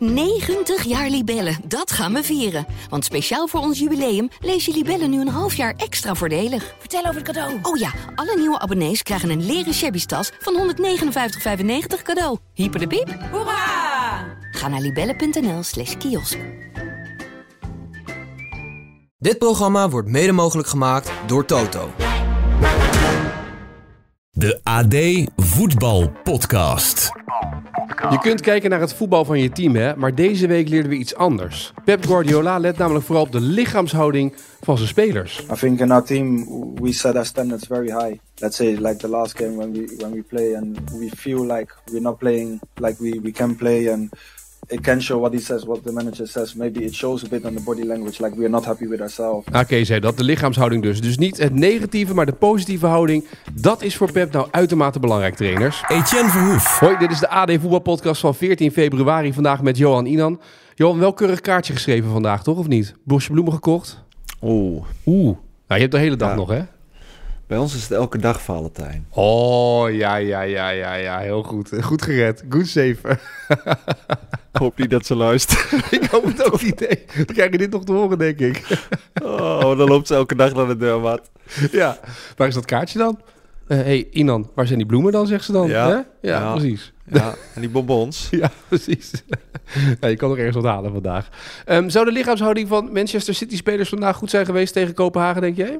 90 jaar Libellen, dat gaan we vieren. Want speciaal voor ons jubileum lees je Libellen nu een half jaar extra voordelig. Vertel over het cadeau. Oh ja, alle nieuwe abonnees krijgen een leren shabby tas van 159,95 cadeau. Hyper de piep. Hoera! Ga naar libellen.nl slash kiosk. Dit programma wordt mede mogelijk gemaakt door Toto. De AD Voetbal Podcast. Je kunt kijken naar het voetbal van je team, hè? maar deze week leerden we iets anders. Pep Guardiola let namelijk vooral op de lichaamshouding van zijn spelers. I think in our team we set our standards very high. Let's say like the last game when we when we play and we feel like we're not playing like we, we can play and it can show what he says, what the manager says. Maybe it shows a bit on the body language, like we are not happy with ourselves. Oké, zei dat, de lichaamshouding dus. Dus niet het negatieve, maar de positieve houding. Dat is voor Pep nou uitermate belangrijk, trainers. Etienne Verhoef. Hoi, dit is de AD Voetbalpodcast van 14 februari. Vandaag met Johan Inan. Johan, wel keurig kaartje geschreven vandaag, toch? Of niet? Bosje bloemen gekocht? Oeh, Oeh. Nou, je hebt de hele dag Ja. nog, hè? Bij ons is het elke dag Valentijn. Oh, ja, ja, ja, ja, ja. Heel goed. Goed gered. Goed save. Ik hoop niet dat ze luistert. ik hoop het ook niet. Nee. Dan krijg je dit nog te horen, denk ik. Oh, dan loopt ze elke dag naar de deur, wat. ja. Waar is dat kaartje dan? Hé, hey, Inan, waar zijn die bloemen dan, zegt ze dan? Ja. Ja, Ja. precies. Ja, en die bonbons. Ja, precies. ja, je kan nog ergens wat halen vandaag. Ehm, zou de lichaamshouding van Manchester City-spelers vandaag goed zijn geweest tegen Kopenhagen, denk jij?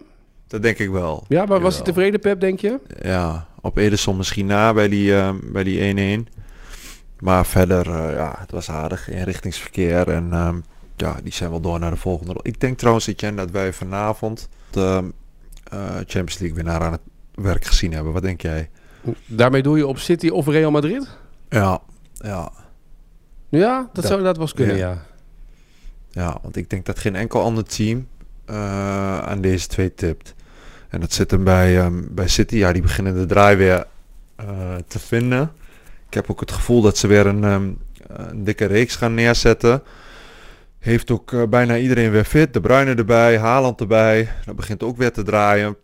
Dat denk ik wel. Ja, maar was hij tevreden, Pep, denk je? Ja, op Ederson misschien na bij die, eh, bij die 1-1. Maar verder, eh, ja, het was aardig. Inrichtingsverkeer en ehm, ja, die zijn wel door naar de volgende. Ik denk trouwens, Etienne, dat wij vanavond de eh, Champions League winnaar aan het werk gezien hebben. Wat denk jij? Daarmee doe je op City of Real Madrid? Ja, ja. Ja, dat Dat- zou inderdaad wel eens kunnen, ja. Ja. Ja, want ik denk dat geen enkel ander team aan deze twee tipt. En dat zit hem bij, ehm, bij City. Ja, die beginnen de draai weer eh, te vinden. Ik heb ook het gevoel dat ze weer een, ehm, dikke reeks gaan neerzetten. Heeft ook eh, bijna iedereen weer fit. De Bruyne erbij, Haaland erbij. Dat begint ook weer te draaien.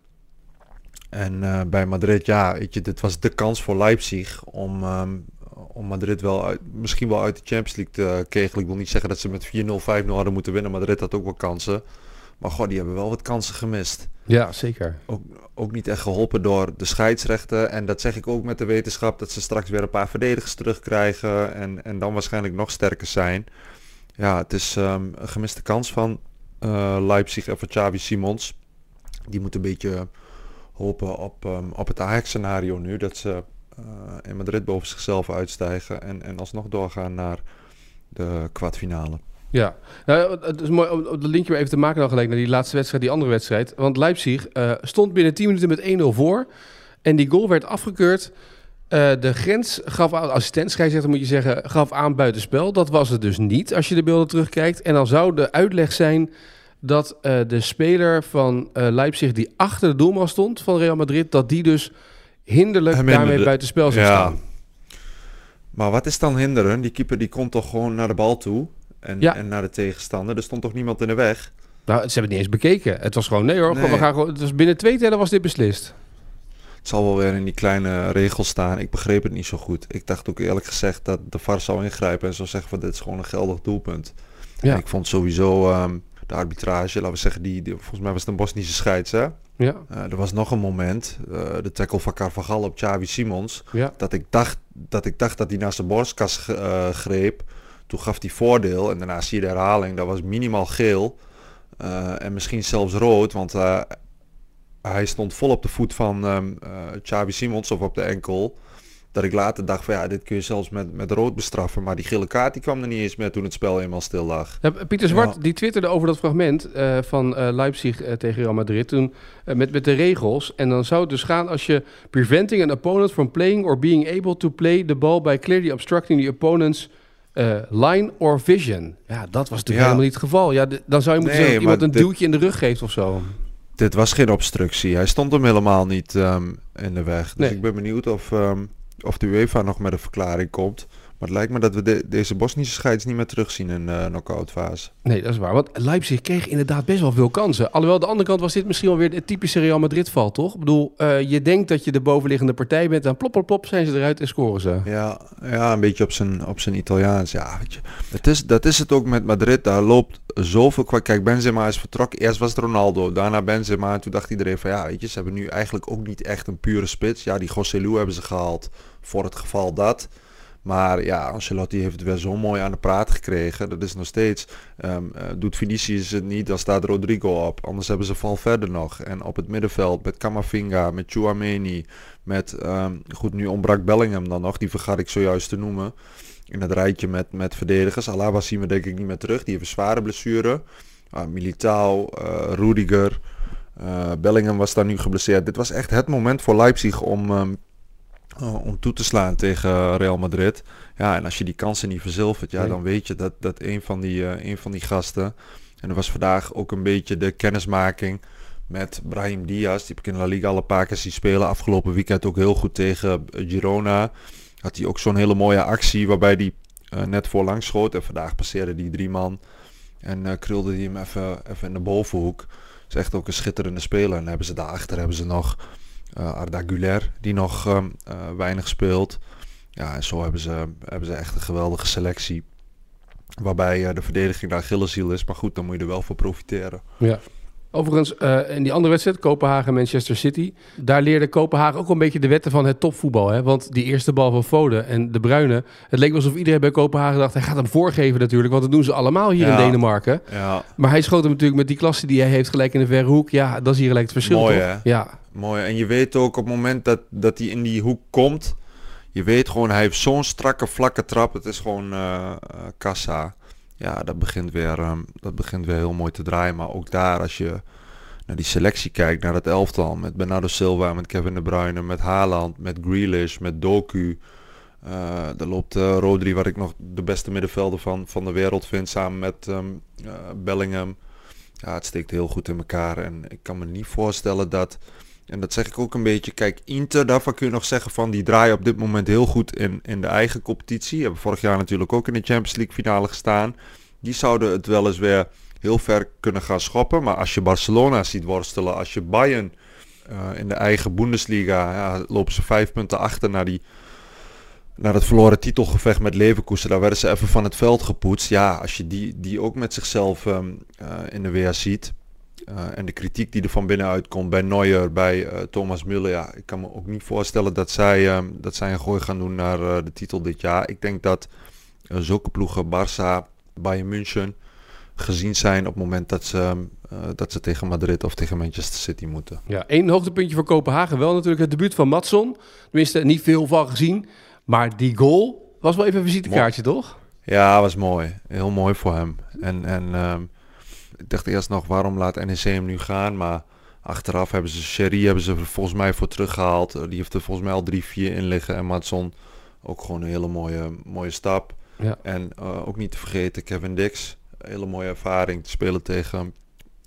En eh, bij Madrid, ja, weet je, dit was de kans voor Leipzig om, ehm, om Madrid wel misschien wel uit de Champions League te kegelen. Ik wil niet zeggen dat ze met 4-0, 5-0 hadden moeten winnen. Madrid had ook wel kansen. Maar god, die hebben wel wat kansen gemist. Ja, zeker. Ook, ook niet echt geholpen door de scheidsrechten. En dat zeg ik ook met de wetenschap dat ze straks weer een paar verdedigers terugkrijgen. En, en dan waarschijnlijk nog sterker zijn. Ja, het is ehm, een gemiste kans van eh, Leipzig en van Xavi Simons. Die moet een beetje hopen op, ehm, op het Ajax-scenario nu. Dat ze eh, in Madrid boven zichzelf uitstijgen. En, en alsnog doorgaan naar de kwartfinale. Ja, nou, het is mooi om dat linkje maar even te maken dan gelijk naar die laatste wedstrijd, die andere wedstrijd. Want Leipzig eh, stond binnen 10 minuten met 1-0 voor. En die goal werd afgekeurd. Eh, de grens gaf aan, assistent scheidsrechter moet je zeggen, gaf aan buitenspel. Dat was het dus niet als je de beelden terugkijkt. En dan zou de uitleg zijn dat eh, de speler van Leipzig die achter de doelman stond van Real Madrid, dat die dus hinderlijk daarmee buitenspel zou Ja. staan. Maar wat is dan hinderen? Die keeper die komt toch gewoon naar de bal toe. En, Ja. en naar de tegenstander. Er stond toch niemand in de weg? Nou, ze hebben het niet eens bekeken. Het was gewoon, nee hoor, Nee. We gaan gewoon, het was binnen twee tellen was dit beslist. Het zal wel weer in die kleine regels staan. Ik begreep het niet zo goed. Ik dacht ook eerlijk gezegd dat de VAR zou ingrijpen en zou zeggen van dit is gewoon een geldig doelpunt. Ja. En ik vond sowieso ehm, de arbitrage, laten we zeggen, die, die- volgens mij was het een Bosnische scheids hè. Ja, Eh, er was nog een moment, eh, de tackle van Carvajal op Xavi Simons, ja. dat ik dacht dat, ik dacht dat hij naar zijn borstkas ge- eh, greep. Toen gaf hij voordeel en daarna zie je de herhaling. Dat was minimaal geel. Eh, en misschien zelfs rood, want eh, hij stond vol op de voet van ehm eh, Xavi Simons of op de enkel. Dat ik later dacht van ja, dit kun je zelfs met, met rood bestraffen. Maar die gele kaart die kwam er niet eens meer toen het spel eenmaal stil lag. Ja, Pieter Zwart Ja. die twitterde over dat fragment eh, van eh, Leipzig tegen Real Madrid toen met, met de regels. En dan zou het dus gaan als je preventing an opponent from playing or being able to play the ball by clearly obstructing the opponent's eh, line or vision. Ja, dat was natuurlijk Ja. helemaal niet het geval. Ja, dan zou je moeten Nee, zeggen dat iemand een dit- duwtje in de rug geeft of zo. Dit was geen obstructie. Hij stond hem helemaal niet ehm, in de weg. Dus Nee. ik ben benieuwd of, ehm, of de UEFA nog met een verklaring komt. Maar het lijkt me dat we de- deze Bosnische scheids niet meer terugzien in de knock-out fase. Nee, dat is waar. Want Leipzig kreeg inderdaad best wel veel kansen. Alhoewel, de andere kant was dit misschien wel weer het typische Real Madrid val, toch? Ik bedoel, eh, je denkt dat je de bovenliggende partij bent. Dan plop, plop, plop zijn ze eruit en scoren ze. Ja, ja een beetje op zijn, op zijn Italiaans. Ja, weet je. Het is, dat is het ook met Madrid. Daar loopt zoveel Kijk, Benzema is vertrokken. Eerst was het Ronaldo, daarna Benzema. En toen dacht iedereen van ja, weet je, ze hebben nu eigenlijk ook niet echt een pure spits. Ja, die Joselu hebben ze gehaald voor het geval dat. Maar ja, Ancelotti heeft het weer zo mooi aan de praat gekregen. Dat is nog steeds. ehm, eh, doet Vinicius het niet, dan staat Rodrigo op. Anders hebben ze Valverde nog. En op het middenveld met Camavinga, met Chouameni. Met, ehm, goed, nu ontbrak Bellingham dan nog. Die vergat ik zojuist te noemen. In het rijtje met, met verdedigers. Alaba zien we denk ik niet meer terug. Die heeft een zware blessure. Ah, Militao, eh, Rudiger. eh, Bellingham was daar nu geblesseerd. Dit was echt het moment voor Leipzig om, ehm, eh, om toe te slaan tegen Real Madrid. Ja, en als je die kansen niet verzilvert, ja, Nee. dan weet je dat, dat een, van die, eh, een van die gasten... En er was vandaag ook een beetje de kennismaking met Brahim Diaz. Die heb ik in La Liga al een paar keer zien spelen. Afgelopen weekend ook heel goed tegen eh, Girona. Had hij ook zo'n hele mooie actie waarbij hij eh, net voorlangs schoot. En vandaag passeerde die drie man. En eh, krulde hij hem even, even in de bovenhoek. Dat is echt ook een schitterende speler. En hebben ze daarachter hebben ze nog Arda Güler, die nog ehm, eh, weinig speelt. Ja, en zo hebben ze, hebben ze echt een geweldige selectie. Waarbij eh, de verdediging de Achilleshiel is. Maar goed, dan moet je er wel voor profiteren. Ja. Overigens, eh, in die andere wedstrijd, Kopenhagen-Manchester City, daar leerde Kopenhagen ook een beetje de wetten van het topvoetbal. Hè? Want die eerste bal van Foden en De Bruyne, het leek alsof iedereen bij Kopenhagen dacht, hij gaat hem voorgeven natuurlijk, want dat doen ze allemaal hier in. Denemarken. Ja, Maar hij schoot hem natuurlijk met die klasse die hij heeft gelijk in de verre hoek. Ja, dat is hier gelijk het verschil, Mooi, hè? Ja, mooi. En je weet ook op het moment dat, dat hij in die hoek komt. Je weet gewoon, hij heeft zo'n strakke, vlakke trap. Het is gewoon eh, kassa. Ja, dat begint, weer, ehm, dat begint weer heel mooi te draaien. Maar ook daar, als je naar die selectie kijkt, naar het elftal. Met Bernardo Silva, met Kevin De Bruyne, met Haaland, met Grealish, met Doku. Eh er loopt eh, Rodri, wat ik nog de beste middenvelder van, van de wereld vind, samen met ehm, eh, Bellingham. Ja, het steekt heel goed in elkaar. En ik kan me niet voorstellen dat... En dat zeg ik ook een beetje. Kijk, Inter, daarvan kun je nog zeggen van... die draaien op dit moment heel goed in, in de eigen competitie. Hebben vorig jaar natuurlijk ook in de Champions League finale gestaan. Die zouden het wel eens weer heel ver kunnen gaan schoppen. Maar als je Barcelona ziet worstelen... als je Bayern eh, in de eigen Bundesliga... Ja, lopen ze vijf punten achter naar die... Naar het verloren titelgevecht met Leverkusen, daar werden ze even van het veld gepoetst. Ja, als je die, die ook met zichzelf ehm, eh, in de weer ziet. Eh, en de kritiek die er van binnenuit komt bij Neuer, bij eh, Thomas Müller. Ja, ik kan me ook niet voorstellen dat zij, ehm, dat zij een gooi gaan doen naar eh, de titel dit jaar. Ik denk dat zulke ploegen, Barça, Bayern München, gezien zijn op het moment dat ze, ehm, eh, dat ze tegen Madrid of tegen Manchester City moeten. ja. één hoogtepuntje voor Kopenhagen wel natuurlijk het debuut van Matson. Tenminste, niet veel van gezien. Maar die goal was wel even een visitekaartje, toch? Ja, was mooi. Heel mooi voor hem. En, en ehm, ik dacht eerst nog, waarom laat NEC hem nu gaan? Maar achteraf hebben ze Sherry hebben ze er volgens mij voor teruggehaald. Eh, Die heeft er volgens mij al drie, vier in liggen. En Matson ook gewoon een hele mooie, mooie stap. Ja. En eh, ook niet te vergeten Kevin Dix. Hele mooie ervaring te spelen tegen...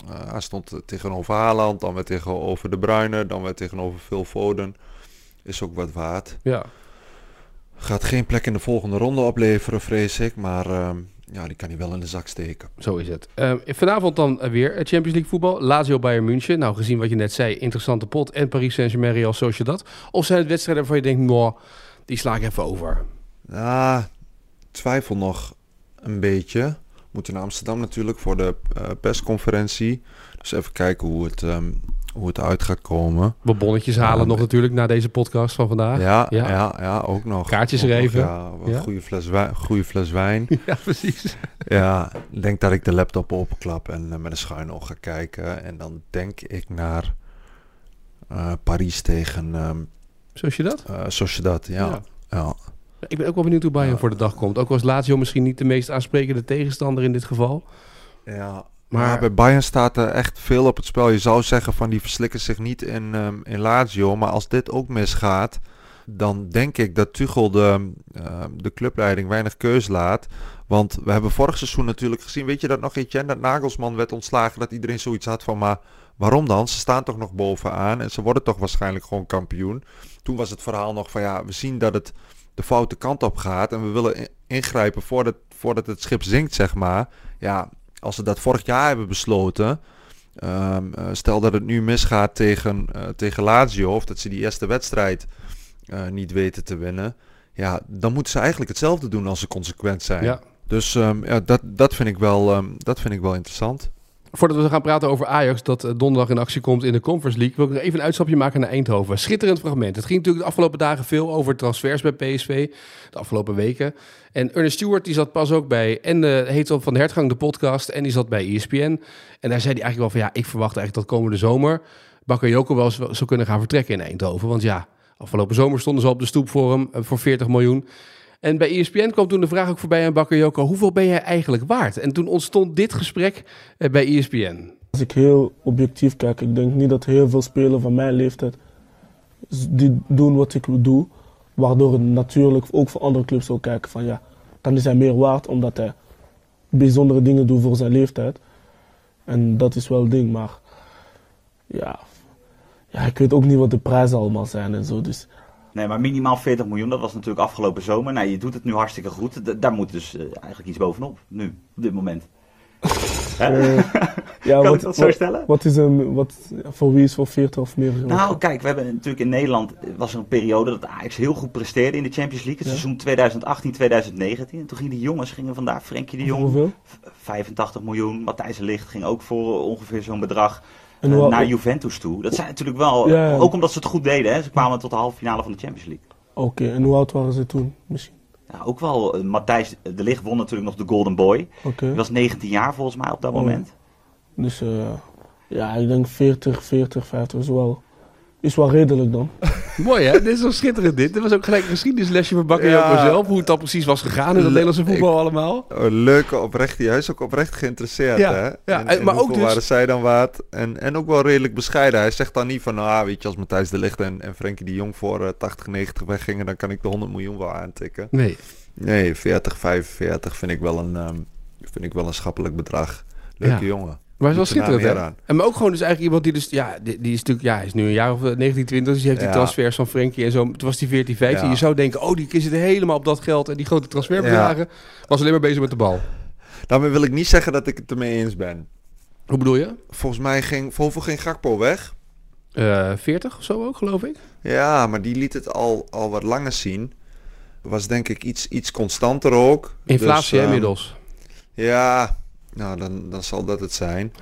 eh, hij stond tegenover Haaland, dan weer tegenover De Bruyne, dan weer tegenover Phil Foden. Is ook wat waard. Ja. Gaat geen plek in de volgende ronde opleveren, vrees ik. Maar ehm, ja, die kan hij wel in de zak steken. Zo is het. Ehm, vanavond dan weer Champions League voetbal. Lazio Bayern München. Nou, gezien wat je net zei, interessante pot. En Paris Saint-Germain Real Sociedad. Of zijn het wedstrijden waarvan je denkt, nou, die sla ik even over. Ja, twijfel nog een beetje. Moeten naar Amsterdam natuurlijk voor de eh, persconferentie. Dus even kijken hoe het, ehm, hoe het uit gaat komen. We bonnetjes halen nog natuurlijk na deze podcast van vandaag. Ja, ja. ja. Ja, ook nog. Kaartjes Ook er even. Ja, een Ja. Goede, fles wijn, goede fles wijn. Ja, precies. ja, ik denk dat ik de laptop openklap en eh, met een schuin oog ga kijken. En dan denk ik naar eh, Parijs tegen ehm Zoals je dat? eh Sociedad. Ja, Ja. ja. Ik ben ook wel benieuwd hoe Bayern voor de dag komt. Ook was Lazio misschien niet de meest aansprekende tegenstander in dit geval. Ja, Maar- maar bij Bayern staat er echt veel op het spel. Je zou zeggen van die verslikken zich niet in, ehm, in Lazio. Maar als dit ook misgaat, dan denk ik dat Tuchel de, ehm, de clubleiding weinig keus laat. Want we hebben vorig seizoen natuurlijk gezien, weet je dat nog Etienne, dat Nagelsman werd ontslagen, dat iedereen zoiets had van, maar waarom dan? Ze staan toch nog bovenaan en ze worden toch waarschijnlijk gewoon kampioen. Toen was het verhaal nog van, ja, we zien dat het, de foute kant op gaat en we willen in- ingrijpen voordat, voordat het schip zinkt, zeg maar. Ja, als ze dat vorig jaar hebben besloten, ehm, eh, stel dat het nu misgaat tegen, eh, tegen Lazio of dat ze die eerste wedstrijd eh, niet weten te winnen, ja, dan moeten ze eigenlijk hetzelfde doen als ze consequent zijn. Ja. Dus ehm, ja, dat, dat, vind ik wel, ehm, dat vind ik wel interessant. Voordat we gaan praten over Ajax, dat eh, donderdag in actie komt in de Conference League, wil ik nog even een uitstapje maken naar Eindhoven. Schitterend fragment. Het ging natuurlijk de afgelopen dagen veel over transfers bij PSV, de afgelopen weken. En Ernest Stewart, die zat pas ook bij, en uh, heet op Van de Hertgang de podcast, en die zat bij ESPN. En daar zei hij eigenlijk wel van, ja, ik verwacht eigenlijk dat komende zomer Bakayoko wel zou kunnen gaan vertrekken in Eindhoven. Want ja, afgelopen zomer stonden ze op de stoep voor hem, eh, voor 40 miljoen. En bij ESPN kwam toen de vraag ook voorbij aan Bakayoko, hoeveel ben jij eigenlijk waard? En toen ontstond dit gesprek eh, bij ESPN. Als ik heel objectief kijk, ik denk niet dat heel veel spelers van mijn leeftijd die doen wat ik doe. Waardoor het natuurlijk ook voor andere clubs ook kijken van ja, dan is hij meer waard omdat hij bijzondere dingen doet voor zijn leeftijd. En dat is wel een ding, maar ja, ja, ik weet ook niet wat de prijzen allemaal zijn en zo. Dus Nee, maar minimaal 40 miljoen, dat was natuurlijk afgelopen zomer. Nou, je doet het nu hartstikke goed. D- daar moet dus eh, eigenlijk iets bovenop, nu, op dit moment. Eh, ja, Kan ik dat zo wat, stellen? wat is een, wat, voor wie is voor 40 of meer? Nou, kijk, we hebben natuurlijk in Nederland eh, was er een periode dat Ajax heel goed presteerde in de Champions League. Het Ja. seizoen 2018-2019. En toen gingen die jongens gingen vandaar. Frenkie de Jong, Hoeveel? v- 85 miljoen. Matthijs de Ligt ging ook voor ongeveer zo'n bedrag En eh, naar Juventus toe. Dat zijn natuurlijk wel, Ja, ja. ook omdat ze het goed deden. Hè. Ze kwamen tot de halve finale van de Champions League. Oké, en hoe oud waren ze toen misschien? Ja, ook wel, eh, Matthijs de Ligt won natuurlijk nog de Golden Boy. Oké. Hij was 19 jaar volgens mij op dat Oh. moment. Dus eh, ja, ik denk 40, 40, 50 is wel, is wel redelijk dan. Mooi hè, dit is wel schitterend dit. Dit was ook gelijk een geschiedenislesje van Bakayoko Ja. zelf, hoe het dan precies was gegaan in het Nederlandse voetbal allemaal. Oh, leuke, oprecht, juist ook oprecht geïnteresseerd, Ja, hè? ja, En, en- en maar ook dus- waren zij dan waard? En, en ook wel redelijk bescheiden. Hij zegt dan niet van, nou, weet je, als Matthijs de Ligt en, en Frenkie de Jong voor eh, 80, 90 weggingen, dan kan ik de 100 miljoen wel aantikken. Nee. Nee, 40, 45 vind ik wel een, ehm, vind ik wel een schappelijk bedrag. Leuke Ja. jongen. Maar het is wel er nou schitterend hè. En maar ook gewoon dus eigenlijk iemand die dus, ja, die, die is natuurlijk, ja, hij is nu een jaar of eh, 19, 20, dus die heeft die transfers van Frenkie en zo. Toen was hij 14, 15. Ja. Je zou denken, oh, die zit helemaal op dat geld en die grote transferbedragen. Was alleen maar bezig met de bal. Daarmee wil ik niet zeggen dat ik het ermee eens ben. Hoe bedoel je? Volgens mij ging, voor hoeveel ging Gakpo weg? Eh 40 of zo ook, geloof ik. Ja, maar die liet het al, al wat langer zien. Was denk ik iets, iets constanter ook. Inflatie Dus, ehm, inmiddels. Ja, nou dan, dan zal dat het zijn.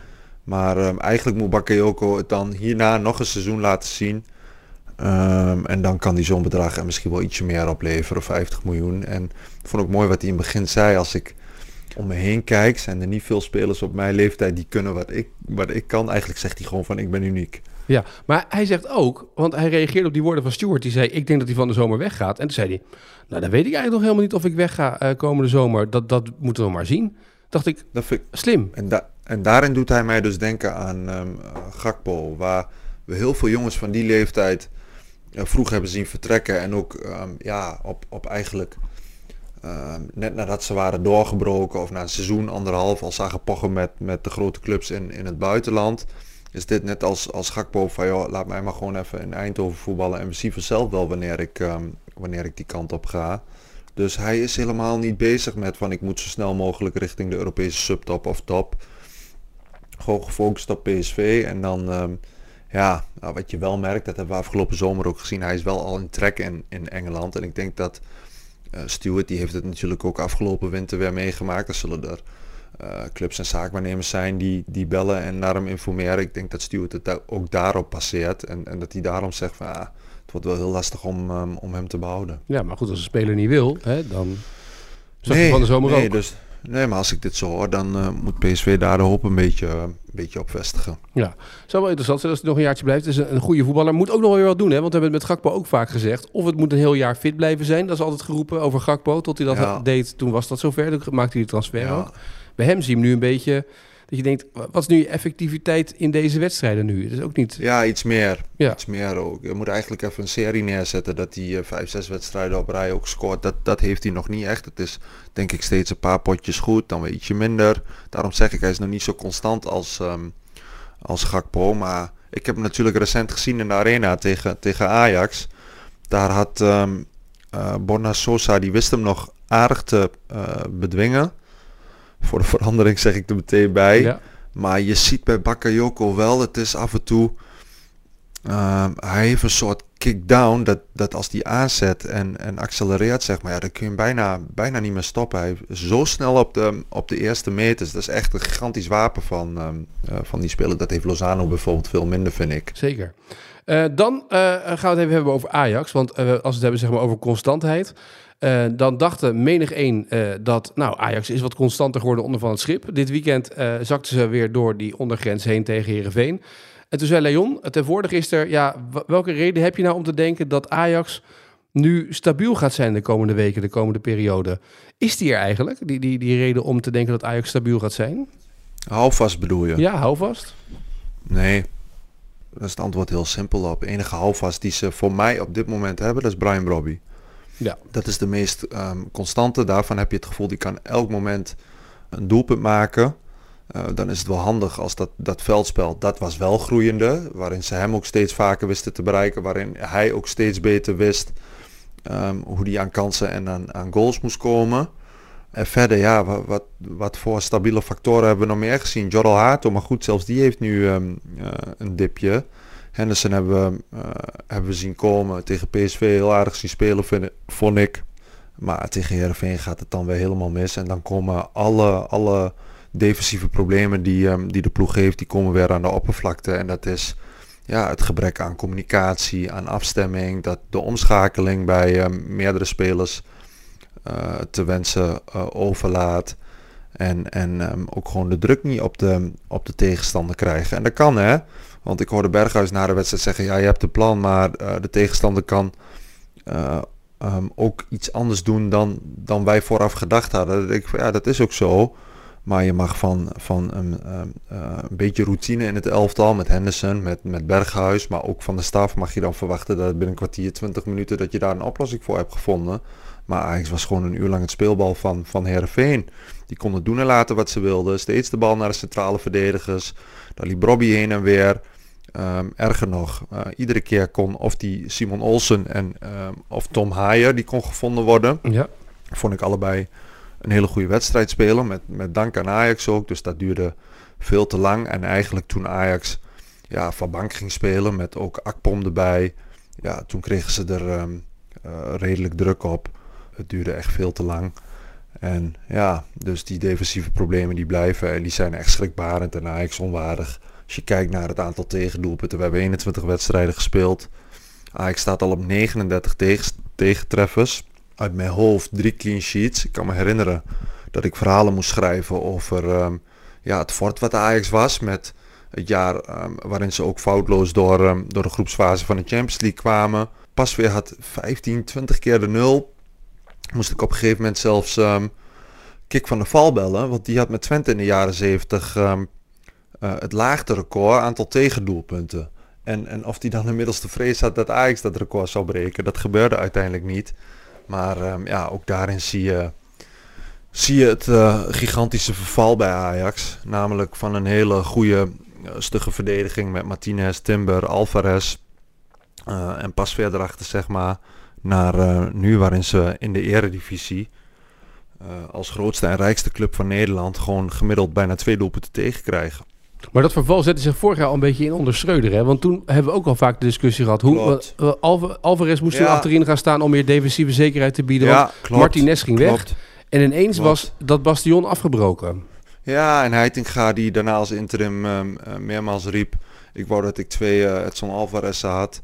Maar ehm, eigenlijk moet Bakayoko het dan hierna nog een seizoen laten zien. Ehm, en dan kan hij zo'n bedrag en misschien wel ietsje meer opleveren, 50 miljoen. En ik vond ook mooi wat hij in het begin zei. Als ik om me heen kijk, zijn er niet veel spelers op mijn leeftijd die kunnen wat ik, wat ik kan. Eigenlijk zegt hij gewoon van ik ben uniek. Ja, maar hij zegt ook, want hij reageerde op die woorden van Stuart. Die zei, ik denk dat hij van de zomer weggaat. En toen zei hij, nou dan weet ik eigenlijk nog helemaal niet of ik wegga eh komende zomer. Dat, dat moeten we maar zien. Dacht ik, Dat vind ik, slim. En, da- en daarin doet hij mij dus denken aan ehm Gakpo, waar we heel veel jongens van die leeftijd eh, vroeg hebben zien vertrekken. En ook ehm, ja, op, op eigenlijk ehm, net nadat ze waren doorgebroken of na een seizoen, anderhalf, al zagen pochen met, met de grote clubs in, in het buitenland. Is dit net als, als Gakpo van joh, laat mij maar gewoon even in Eindhoven voetballen en we zien vanzelf wel wanneer ik, wanneer ik die kant op ga. Dus hij is helemaal niet bezig met van ik moet zo snel mogelijk richting de Europese subtop of top. Gewoon gefocust op PSV. En dan, ehm, ja, nou, wat je wel merkt, dat hebben we afgelopen zomer ook gezien. Hij is wel al in trek in, in Engeland. En ik denk dat Stuart, die heeft het natuurlijk ook afgelopen winter weer meegemaakt. Er zullen er eh, clubs en zaakwaarnemers zijn die, die bellen en naar hem informeren. Ik denk dat Stuart het ook daarop passeert. En, en dat hij daarom zegt van, ah, wordt wel heel lastig om, ehm, om hem te behouden. Ja, maar goed, als een speler niet wil, hè, dan zag je van de zomer nee, ook. Dus, nee, maar als ik dit zo hoor, dan eh, moet PSV daar de hoop een beetje, een beetje op vestigen. Ja, zou wel interessant zijn als hij nog een jaartje blijft. Het is een, een goede voetballer. Moet ook nog wel weer wat doen, hè? Want we hebben het met Gakpo ook vaak gezegd. Of het moet een heel jaar fit blijven zijn. Dat is altijd geroepen over Gakpo. Tot hij dat Ja. deed, toen was dat zover. Toen maakte hij de transfer Ja. ook. Bij hem zie je hem nu een beetje... Dat je denkt, wat is nu je effectiviteit in deze wedstrijden nu? Het is ook niet... Ja, iets meer. Ja. Iets meer ook. Je moet eigenlijk even een serie neerzetten dat hij eh, vijf, zes wedstrijden op rij ook scoort. Dat, dat heeft hij nog niet echt. Het is denk ik steeds een paar potjes goed, dan weer ietsje minder. Daarom zeg ik, hij is nog niet zo constant als, ehm, als Gakpo. Maar ik heb hem natuurlijk recent gezien in de arena tegen, tegen Ajax. Daar had ehm eh Borna Sosa die wist hem nog aardig te eh, bedwingen. Voor de verandering zeg ik er meteen bij. Ja. Maar je ziet bij Bakayoko wel, het is af en toe... ehm, hij heeft een soort kick-down, dat, dat als die aanzet en, en accelereert, zeg maar, ja, dan kun je hem bijna, bijna niet meer stoppen. Hij is zo snel op de, op de eerste meters. Dat is echt een gigantisch wapen van, ehm, eh, van die speler. Dat heeft Lozano bijvoorbeeld veel minder, vind ik. Zeker. Eh, dan eh, gaan we het even hebben over Ajax. Want als we het hebben zeg maar, over constantheid. Eh, dan dachten menig één eh, dat nou, Ajax is wat constanter geworden onder van het schip. Dit weekend eh, zakten ze weer door die ondergrens heen tegen Herenveen. En toen zei Leon, tegenwoordig is er, ja, welke reden heb je nou om te denken dat Ajax nu stabiel gaat zijn de komende weken, de komende periode? Is die er eigenlijk, die, die, die reden om te denken dat Ajax stabiel gaat zijn? Hou vast bedoel je? Ja, hou vast. Nee. Daar is het antwoord heel simpel op. De enige houvast die ze voor mij op dit moment hebben, dat is Brian Brobby. Ja. Dat is de meest ehm, constante. Daarvan heb je het gevoel, die kan elk moment een doelpunt maken. Eh, dan is het wel handig als dat, dat veldspel, dat was wel groeiende. Waarin ze hem ook steeds vaker wisten te bereiken. Waarin hij ook steeds beter wist ehm, hoe hij aan kansen en aan, goals moest komen. En verder, ja, wat, wat, wat voor stabiele factoren hebben we nog meer gezien? Jorrel Hato, maar goed, zelfs die heeft nu ehm, eh, een dipje. Henderson hebben, we, eh, hebben we zien komen. Tegen PSV heel aardig zien spelen, vind, vond ik. Maar tegen Heerenveen gaat het dan weer helemaal mis. En dan komen alle, alle defensieve problemen die, ehm, die de ploeg heeft, die komen weer aan de oppervlakte. En dat is ja, het gebrek aan communicatie, aan afstemming. Dat de omschakeling bij ehm, meerdere spelers eh, te wensen eh, overlaat. En, en ehm, ook gewoon de druk niet op de, op de tegenstander krijgen. En dat kan hè. Want ik hoorde Berghuis na de wedstrijd zeggen, ja je hebt een plan, maar eh, de tegenstander kan eh, ehm, ook iets anders doen dan, dan wij vooraf gedacht hadden. Ik, ja, dat is ook zo. Maar je mag van, van een, ehm, eh, een beetje routine in het elftal met Henderson, met, met Berghuis, maar ook van de staf mag je dan verwachten dat binnen een kwartier, 20 minuten, dat je daar een oplossing voor hebt gevonden. Maar Ajax was gewoon een uur lang het speelbal van, van. Die konden doen en laten wat ze wilden. Steeds de bal naar de centrale verdedigers. Daar liep Robbie heen en weer. Ehm, erger nog, eh, iedere keer kon of die Simon Olsen en ehm, of Tom Haaien, die kon gevonden worden. Ja. Vond ik allebei een hele goede wedstrijd spelen. Met, met dank aan Ajax ook. Dus dat duurde veel te lang. En eigenlijk toen Ajax ja, van bank ging spelen met ook Akpom erbij. Ja, toen kregen ze er ehm, eh, redelijk druk op. Het duurde echt veel te lang. En ja, dus die defensieve problemen die blijven en die zijn echt schrikbarend en Ajax onwaardig. Als je kijkt naar het aantal tegendoelpunten, we hebben 21 wedstrijden gespeeld. Ajax staat al op 39 tegen, tegentreffers. Uit mijn hoofd drie clean sheets. Ik kan me herinneren dat ik verhalen moest schrijven over ehm, ja, het fort wat Ajax was. Met het jaar ehm, waarin ze ook foutloos door, ehm, door de groepsfase van de Champions League kwamen. Pas weer had 15, 20 keer de nul. Moest ik op een gegeven moment zelfs Kik van de Val bellen. Want die had met Twente in de jaren 70 eh, het laagste record aantal tegendoelpunten. En, en of die dan inmiddels de vrees had dat Ajax dat record zou breken, dat gebeurde uiteindelijk niet. Maar ehm, ja, ook daarin zie je, zie je het eh, gigantische verval bij Ajax. Namelijk van een hele goede, eh, stugge verdediging met Martinez, Timber, Alvarez. en pas verder achter, zeg maar, naar nu waarin ze in de eredivisie als grootste en rijkste club van Nederland gewoon gemiddeld bijna twee doelpunten tegenkrijgen. Maar dat verval zette zich vorig jaar al een beetje in onder Schreuder. Hè? Want toen hebben we ook al vaak de discussie gehad. Hoe, eh, Alva- Alvarez moest toen Ja. achterin gaan staan om meer defensieve zekerheid te bieden. want klopt, Martinez ging weg. En ineens Klopt. was dat bastion afgebroken. Ja, en Heitinga die daarna als interim eh, meermaals riep... ik wou dat ik twee uh, Edson Alvarez had.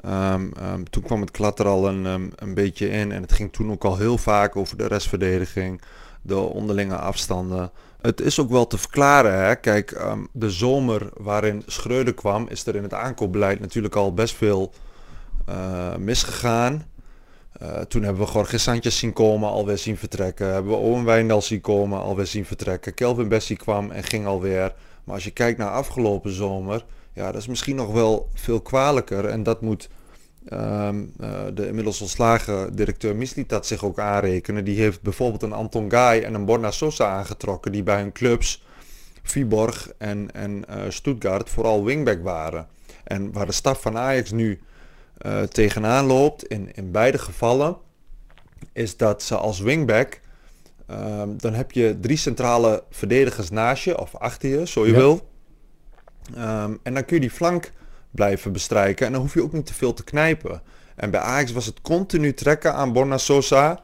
Ehm, ehm, toen kwam het klat er al een, een beetje in. En het ging toen ook al heel vaak over de restverdediging. De onderlinge afstanden. Het is ook wel te verklaren. Hè? Kijk, ehm, de zomer waarin Schreuder kwam... is er in het aankoopbeleid natuurlijk al best veel eh, misgegaan. Uh, toen hebben we Jorge Sanchez zien komen, alweer zien vertrekken. Hebben we Owen Wijndal zien komen, alweer zien vertrekken. Kelvin Bessie kwam en ging alweer. Maar als je kijkt naar afgelopen zomer, ja, dat is misschien nog wel veel kwalijker. En dat moet um, uh, de inmiddels ontslagen directeur Mislitat zich ook aanrekenen. Die heeft bijvoorbeeld een Anton Guy en een Borna Sosa aangetrokken, die bij hun clubs Viborg en, en uh, Stuttgart vooral wingback waren. En waar de staf van Ajax nu uh, tegenaan loopt, in, in beide gevallen, is dat ze als wingback, ehm, dan heb je drie centrale verdedigers naast je, of achter je, zo je Ja. wil. Ehm, en dan kun je die flank blijven bestrijken en dan hoef je ook niet te veel te knijpen. En bij Ajax was het continu trekken aan Borna Sosa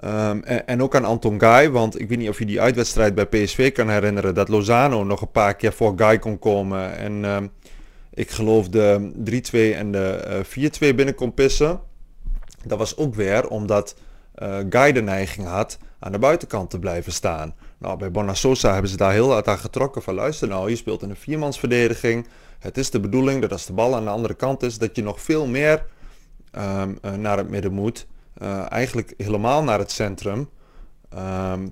ehm, en, ook aan Anton Guy, want ik weet niet of je die uitwedstrijd bij PSV kan herinneren, dat Lozano nog een paar keer voor Guy kon komen en ehm, ik geloof de 3-2 en de eh, 4-2 binnen kon pissen. Dat was ook weer omdat eh Guy de neiging had aan de buitenkant te blijven staan. Nou, bij Bonasosa hebben ze daar heel hard aan getrokken van luister nou, je speelt in een viermansverdediging. Het is de bedoeling dat als de bal aan de andere kant is, dat je nog veel meer ehm, eh, naar het midden moet. Eh, eigenlijk helemaal naar het centrum. Ehm,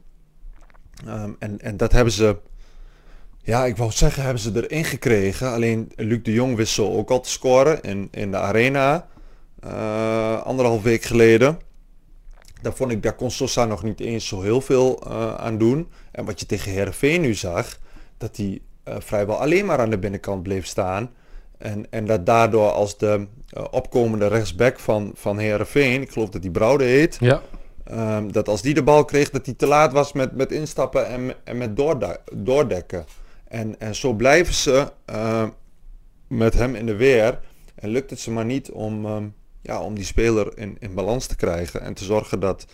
ehm, en, en dat hebben ze, ja, ik wou zeggen, hebben ze erin gekregen. Alleen Luc de Jong wist zo ook al te scoren in, in de arena. eh, anderhalf week geleden. Daar vond ik, daar kon Sosa nog niet eens zo heel veel aan doen. En wat je tegen Herenveen nu zag, dat hij vrijwel alleen maar aan de binnenkant bleef staan. En, en dat daardoor als de eh, opkomende rechtsback van, van Herenveen, ik geloof dat die Broude heet, Ja. Ehm, dat als die de bal kreeg, dat hij te laat was met, met instappen en, en met doordekken. En, en zo blijven ze ehm, met hem in de weer. En lukt het ze maar niet om, ehm, ja, om die speler in, in balans te krijgen. En te zorgen dat,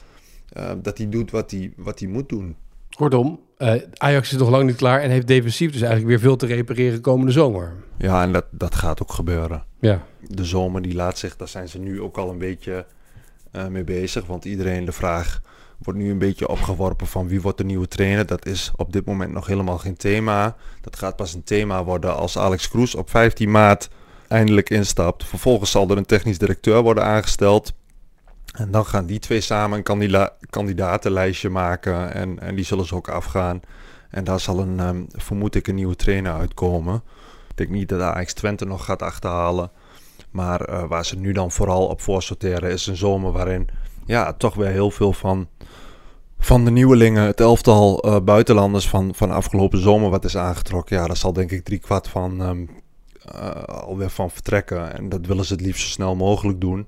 eh, dat hij doet wat hij, wat hij moet doen. Kortom, eh, Ajax is nog lang niet klaar en heeft defensief dus eigenlijk weer veel te repareren komende zomer. Ja, en dat, dat gaat ook gebeuren. Ja. de zomer die laat zich, daar zijn ze nu ook al een beetje eh, mee bezig. Want iedereen de vraag wordt nu een beetje opgeworpen van wie wordt de nieuwe trainer. Dat is op dit moment nog helemaal geen thema. Dat gaat pas een thema worden als Alex Kroes op 15 maart eindelijk instapt. Vervolgens zal er een technisch directeur worden aangesteld. En dan gaan die twee samen een kandida- kandidatenlijstje maken. En, en die zullen ze ook afgaan. En daar zal een, ehm, vermoed ik, een nieuwe trainer uitkomen. Ik denk niet dat Ajax Twente nog gaat achterhalen. Maar eh, waar ze nu dan vooral op voor sorteren is een zomer waarin ja, toch weer heel veel van, van de nieuwelingen, het elftal eh, buitenlanders van, van afgelopen zomer wat is aangetrokken. Ja, daar zal denk ik drie kwart van ehm, eh, alweer van vertrekken. En dat willen ze het liefst zo snel mogelijk doen.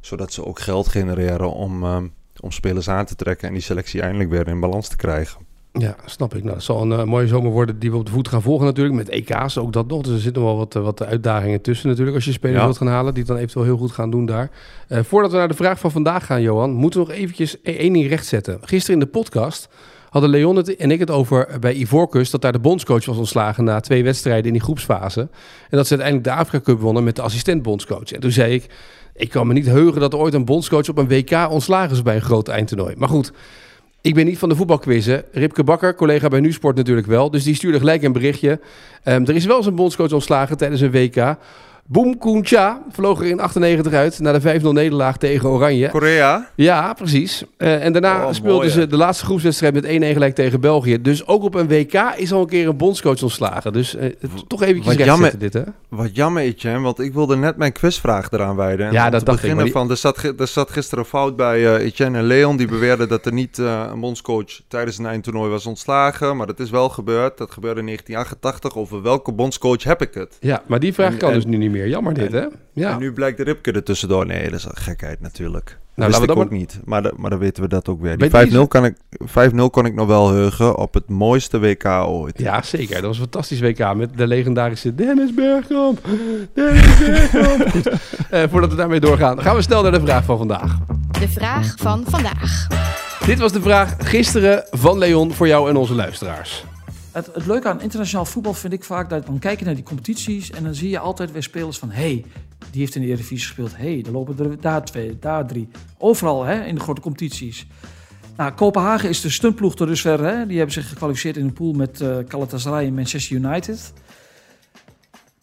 Zodat ze ook geld genereren om, ehm, om spelers aan te trekken en die selectie eindelijk weer in balans te krijgen. Ja, snap ik. Nou, het zal een eh, mooie zomer worden die we op de voet gaan volgen natuurlijk. Met EK's, ook dat nog. Dus er zitten wel wat, eh, wat uitdagingen tussen natuurlijk. Als je spelers Ja. wilt gaan halen, die het dan eventueel heel goed gaan doen daar. Eh, voordat we naar de vraag van vandaag gaan, Johan, moeten we nog eventjes één ding rechtzetten. Gisteren in de podcast hadden Leon het en ik het over bij Ivoorkust... dat daar de bondscoach was ontslagen na twee wedstrijden in die groepsfase. En dat ze uiteindelijk de Afrika Cup wonnen met de assistent-bondscoach. En toen zei ik, ik kan me niet heugen dat er ooit een bondscoach op een WK ontslagen is bij een groot eindtoernooi. Maar goed... Ik ben niet van de voetbalquizzen. Ripke Bakker, collega bij Nusport natuurlijk wel. Dus die stuurde gelijk een berichtje. Ehm, er is wel eens een bondscoach ontslagen tijdens een WK. Boom Cha vloog er in 98 uit na de 5-0 nederlaag tegen Oranje. Korea? Ja, precies. Eh, en daarna Oh, speelden mooi, ze de laatste groepswedstrijd met 1-1 gelijk tegen België. Dus ook op een WK is al een keer een bondscoach ontslagen. Dus het- toch eventjes Wat rechtzetten dit, hè? Wat jammer, Etienne, want ik wilde net mijn quizvraag eraan wijden. En Ja, dat dacht ik, maar van, er zat, er zat gisteren een fout bij eh, Etienne en Leon. Die beweerden dat er niet een bondscoach tijdens een eindtoernooi was ontslagen. Maar dat is wel gebeurd. Dat gebeurde in 1988. Over welke bondscoach heb ik het? Ja, maar die vraag En- kan en- dus nu niet meer. Jammer dit, hè? Ja. En nu blijkt de Ripke er tussendoor. Nee, dat is een gekheid natuurlijk. Nou, Nou, Wist ik dan ook niet. Maar, de- maar dan weten we dat ook weer. Bij Die 5-0 deze- kan ik, 5-0 kon ik nog wel heugen op het mooiste WK ooit. Ja, zeker. Dat was een fantastisch WK met de legendarische Dennis Bergkamp. Dennis Bergkamp. Goed, eh, voordat we daarmee doorgaan, gaan we snel naar de vraag van vandaag. De vraag van vandaag. Dit was de vraag gisteren van Leon voor jou en onze luisteraars. Het, leuke aan internationaal voetbal vind ik vaak dat dan kijk je naar die competities en dan zie je altijd weer spelers van hey, die heeft in de Eredivisie gespeeld. hey, er lopen er daar twee, daar drie. Overal hè, in de grote competities. Nou, Kopenhagen is de stuntploeg tot dusver. Hè. Die hebben zich gekwalificeerd in een pool met Galatasaray en Manchester United.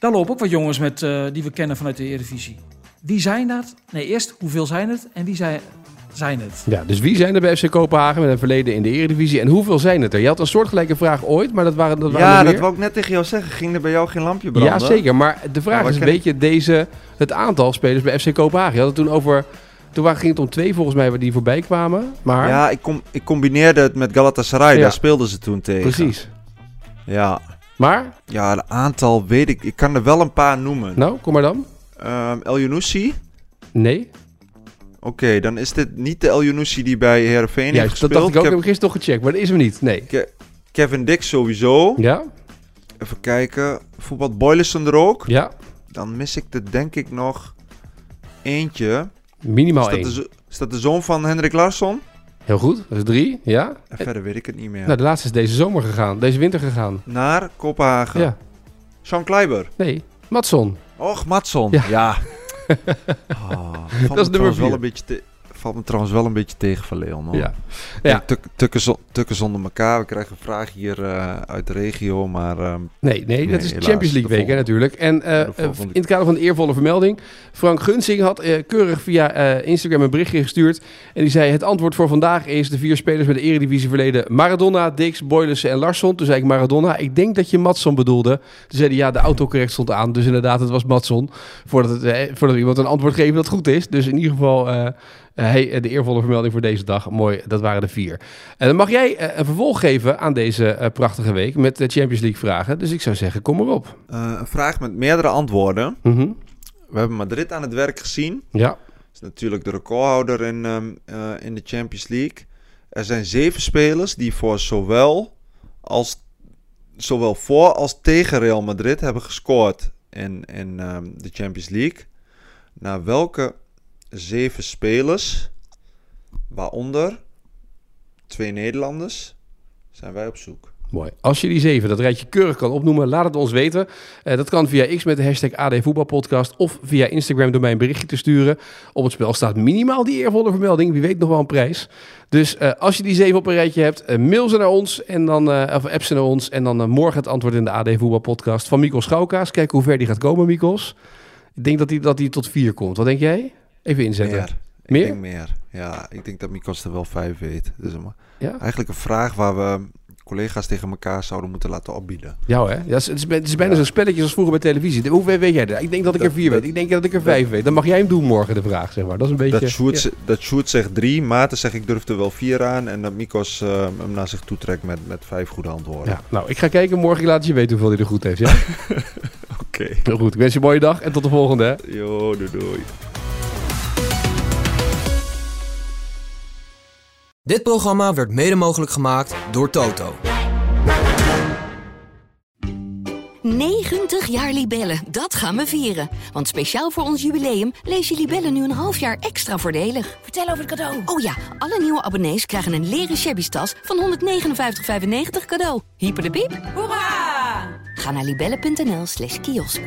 Daar lopen ook wat jongens met, eh, die we kennen vanuit de Eredivisie. Wie zijn dat? Nee, eerst hoeveel zijn het en wie zijn, zijn het? Ja, dus wie zijn er bij FC Kopenhagen met een verleden in de Eredivisie en hoeveel zijn het er? Je had een soortgelijke vraag ooit, maar dat waren, dat waren Ja, er dat wou ik net tegen jou zeggen. Ging er bij jou geen lampje branden? Ja, zeker. Maar de vraag Maar is, weet je deze, het aantal spelers bij FC Kopenhagen? Je had het toen over, toen waren- ging het om twee volgens mij waar die voorbij kwamen. Maar Ja, ik, com ik combineerde het met Galatasaray. Ja. Daar speelden ze toen tegen. precies. Ja. Maar, Ja, het aantal weet ik. Ik kan er wel een paar noemen. nou, kom maar dan. Ehm El Younousi. Nee. Oké, dan is dit niet de El Younousi die bij Heerenveen heeft Juist, dat gespeeld. dacht ik ook. Ik heb gisteren toch gecheckt, maar dat is hem niet. Nee. Ke- Kevin Dix sowieso. Ja? Even kijken. Voetbal Boylissen er ook. Ja. Dan mis ik er denk ik nog eentje. Minimaal is dat, één. de, is dat de zoon van Hendrik Larsson? Heel goed. Dat is drie. Ja. En verder weet ik het niet meer. Nou, de laatste is deze zomer gegaan. Deze winter gegaan. Naar Kopenhagen. Ja. Sean Kleiber. Nee. Matson. Och, Matson. Ja. Ja. Ah, Dat is me nummer trouwens wel vier. een beetje te- valt me trouwens wel een beetje tegen van Leon. Hoor. Ja. Ja. Ja. Tuk, tukken, zo- tukken zonder elkaar. We krijgen een vraag hier eh, uit de regio, maar... ehm, Nee, nee, dat is. Champions League De week hè, natuurlijk. En eh, volgende. in het kader van de eervolle vermelding... Frank Gunsing had eh, keurig via eh, Instagram een berichtje gestuurd. En die zei, het antwoord voor vandaag is... de vier spelers met de eredivisie verleden... Maradona, Dix, Boylissen en Larsson. Toen zei ik Maradona. Ik denk dat je Matson bedoelde. Toen zei hij, ja, de autocorrect stond aan. Dus inderdaad, het was Matson. Voordat, het, eh, voordat iemand een antwoord geeft dat goed is. Dus in ieder geval... eh, eh, hey, de eervolle vermelding voor deze dag. Mooi, dat waren de vier. En dan mag jij eh, een vervolg geven aan deze eh, prachtige week met de Champions League vragen. Dus ik zou zeggen, kom maar op. eh, een vraag met meerdere antwoorden. Mhm. We hebben Madrid aan het werk gezien. Ja. is natuurlijk de recordhouder in, ehm, eh, in de Champions League. Er zijn zeven spelers die voor zowel, als, zowel voor als tegen Real Madrid hebben gescoord in, in ehm, de Champions League. Naar welke zeven spelers, waaronder twee Nederlanders, zijn wij op zoek? Mooi. Als je die zeven, dat rijtje keurig kan opnoemen, laat het ons weten. Eh, dat kan via X met de hashtag AD Voetbalpodcast of via Instagram door mij een berichtje te sturen. Op het spel staat minimaal die eervolle vermelding. Wie weet nog wel een prijs. Dus eh, als je die zeven op een rijtje hebt, eh, mail ze naar ons en dan, of app ze naar ons. En dan morgen het antwoord in de AD Voetbalpodcast van Mikos Schouwkaas. Kijk hoe ver die gaat komen, Mikos. Ik denk dat hij dat die tot vier komt. Wat denk jij? Even inzetten. Meer. Meer? Ik denk meer. Ja, ik denk dat Mikos er wel vijf weet. Dus Ja? eigenlijk een vraag waar we collega's tegen elkaar zouden moeten laten opbieden. Ja, hè? Ja, het, is, het is bijna zo'n spelletje als vroeger bij televisie. Hoeveel weet jij er? Ik denk dat ik er Dat- vier dat- weet. Ik denk dat ik er vijf weet. Dan mag jij hem doen morgen, de vraag, zeg maar. Dat is een beetje... Dat Sjoerd, ja. dat Sjoerd zegt drie, Maarten zegt ik durf er wel vier aan. En dat Mikos eh, hem naar zich toe trekt met, met vijf goede antwoorden. Ja, nou, ik ga kijken morgen. Ik laat je weten hoeveel hij er goed heeft, ja? Oké. Heel goed. Ik wens je een mooie dag en tot de volgende, hè? Doei doei. Dit programma werd mede mogelijk gemaakt door Toto. 90 jaar Libellen, dat gaan we vieren. Want speciaal voor ons jubileum lees je Libellen nu een half jaar extra voordelig. Vertel over het cadeau. Oh ja, alle nieuwe abonnees krijgen een leren shabby tas van 159,95 cadeau. Hyper de piep. Hoera! Ga naar libellen.nl slash kiosk.